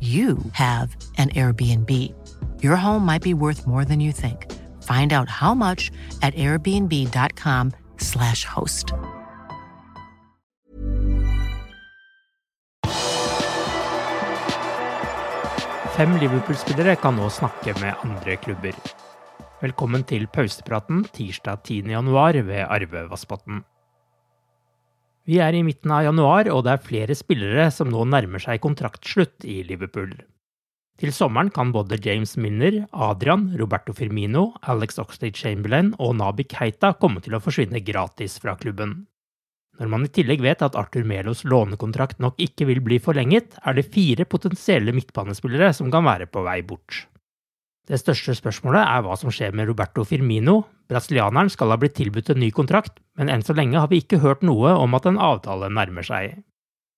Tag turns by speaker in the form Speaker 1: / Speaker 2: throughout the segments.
Speaker 1: you have an Airbnb. Your home might be worth more than you think. Find out how much at airbnb.com/slash host.
Speaker 2: Fem Liverpool-spillere kan nå snakke med andre klubber. Velkommen til pausepraten tirsdag 10. januar ved Arve Vassbotn. Vi er i midten av januar, og det er flere spillere som nå nærmer seg kontraktslutt i Liverpool. Til sommeren kan både James Minner, Adrian, Roberto Firmino, Alex Oxlade Chamberlain og Nabi Keita komme til å forsvinne gratis fra klubben. Når man i tillegg vet at Arthur Melos lånekontrakt nok ikke vil bli forlenget, er det fire potensielle midtbanespillere som kan være på vei bort. Det største spørsmålet er hva som skjer med Roberto Firmino. Brasilianeren skal ha blitt tilbudt en ny kontrakt, men enn så lenge har vi ikke hørt noe om at en avtale nærmer seg.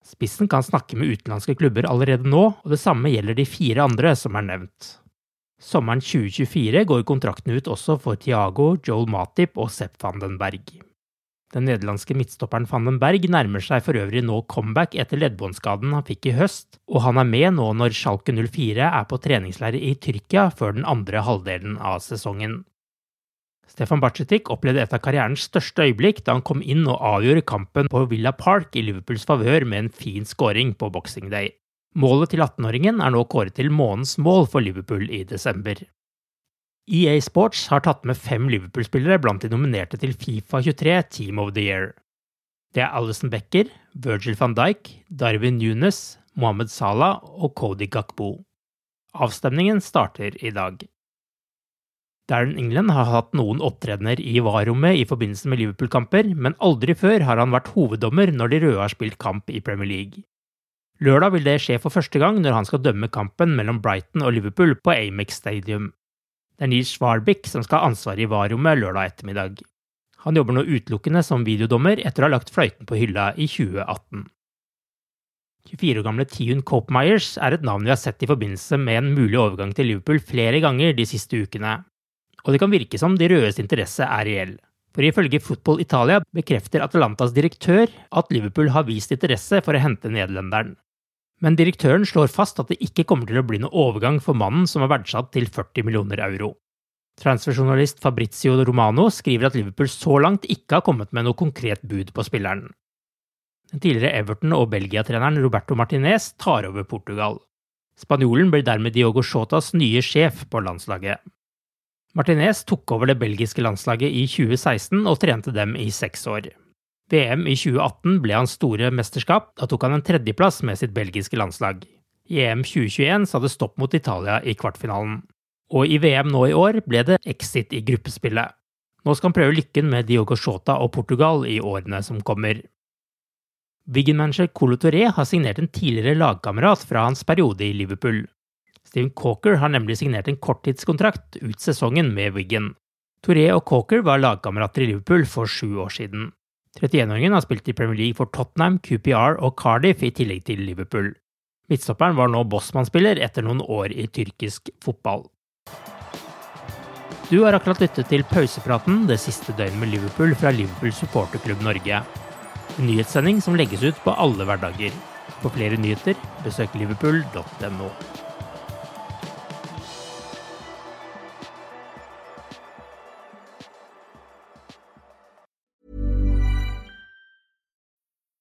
Speaker 2: Spissen kan snakke med utenlandske klubber allerede nå, og det samme gjelder de fire andre som er nevnt. Sommeren 2024 går kontrakten ut også for Thiago, Joel Matip og Sepp van den Berg. Den nederlandske midtstopperen van den Berg nærmer seg for øvrig nå comeback etter leddbåndskaden han fikk i høst, og han er med nå når Schalke 04 er på treningsleir i Tyrkia før den andre halvdelen av sesongen. Stefan Bacetic opplevde et av karrierens største øyeblikk da han kom inn og avgjorde kampen på Villa Park i Liverpools favør med en fin scoring på Boxing Day. Målet til 18-åringen er nå kåret til månedens mål for Liverpool i desember. EA Sports har tatt med fem Liverpool-spillere blant de nominerte til Fifa 23 Team of the Year. Det er Alison Becker, Virgil van Dijk, Darwin Nunes, Mohammed Salah og Cody Gakbo. Avstemningen starter i dag. Darren England har hatt noen opptredener i VAR-rommet i forbindelse med Liverpool-kamper, men aldri før har han vært hoveddommer når de røde har spilt kamp i Premier League. Lørdag vil det skje for første gang når han skal dømme kampen mellom Brighton og Liverpool på Amex Stadium. Det er Nils Svarbik som skal ha ansvaret i VAR-rommet lørdag ettermiddag. Han jobber nå utelukkende som videodommer etter å ha lagt fløyten på hylla i 2018. 24 år gamle Tiun Cope-Myers er et navn vi har sett i forbindelse med en mulig overgang til Liverpool flere ganger de siste ukene, og det kan virke som de rødes interesse er reell. For ifølge Football Italia bekrefter Atalantas direktør at Liverpool har vist interesse for å hente nederlenderen. Men direktøren slår fast at det ikke kommer til å bli noe overgang for mannen som er verdsatt til 40 millioner euro. Transferjournalist Fabrizio Romano skriver at Liverpool så langt ikke har kommet med noe konkret bud på spilleren. Den tidligere Everton- og Belgia-treneren Roberto Martinez tar over Portugal. Spanjolen blir dermed Diogo Shotas nye sjef på landslaget. Martinez tok over det belgiske landslaget i 2016 og trente dem i seks år. VM i 2018 ble hans store mesterskap, da tok han en tredjeplass med sitt belgiske landslag. I EM 2021 sa det stopp mot Italia i kvartfinalen. Og i VM nå i år ble det exit i gruppespillet. Nå skal han prøve lykken med Diogo Shota og Portugal i årene som kommer. Wiggen-manager Colo Touré har signert en tidligere lagkamerat fra hans periode i Liverpool. Steven Coker har nemlig signert en korttidskontrakt ut sesongen med Wiggen. Touré og Coker var lagkamerater i Liverpool for sju år siden. 31-åringen har spilt i Premier League for Tottenham, QPR og Cardiff i tillegg til Liverpool. Midtstopperen var nå Bossman-spiller etter noen år i tyrkisk fotball. Du har akkurat lyttet til pausepraten det siste døgnet med Liverpool fra Liverpool supporterklubb Norge. En nyhetssending som legges ut på alle hverdager. For flere nyheter, besøk liverpool.no.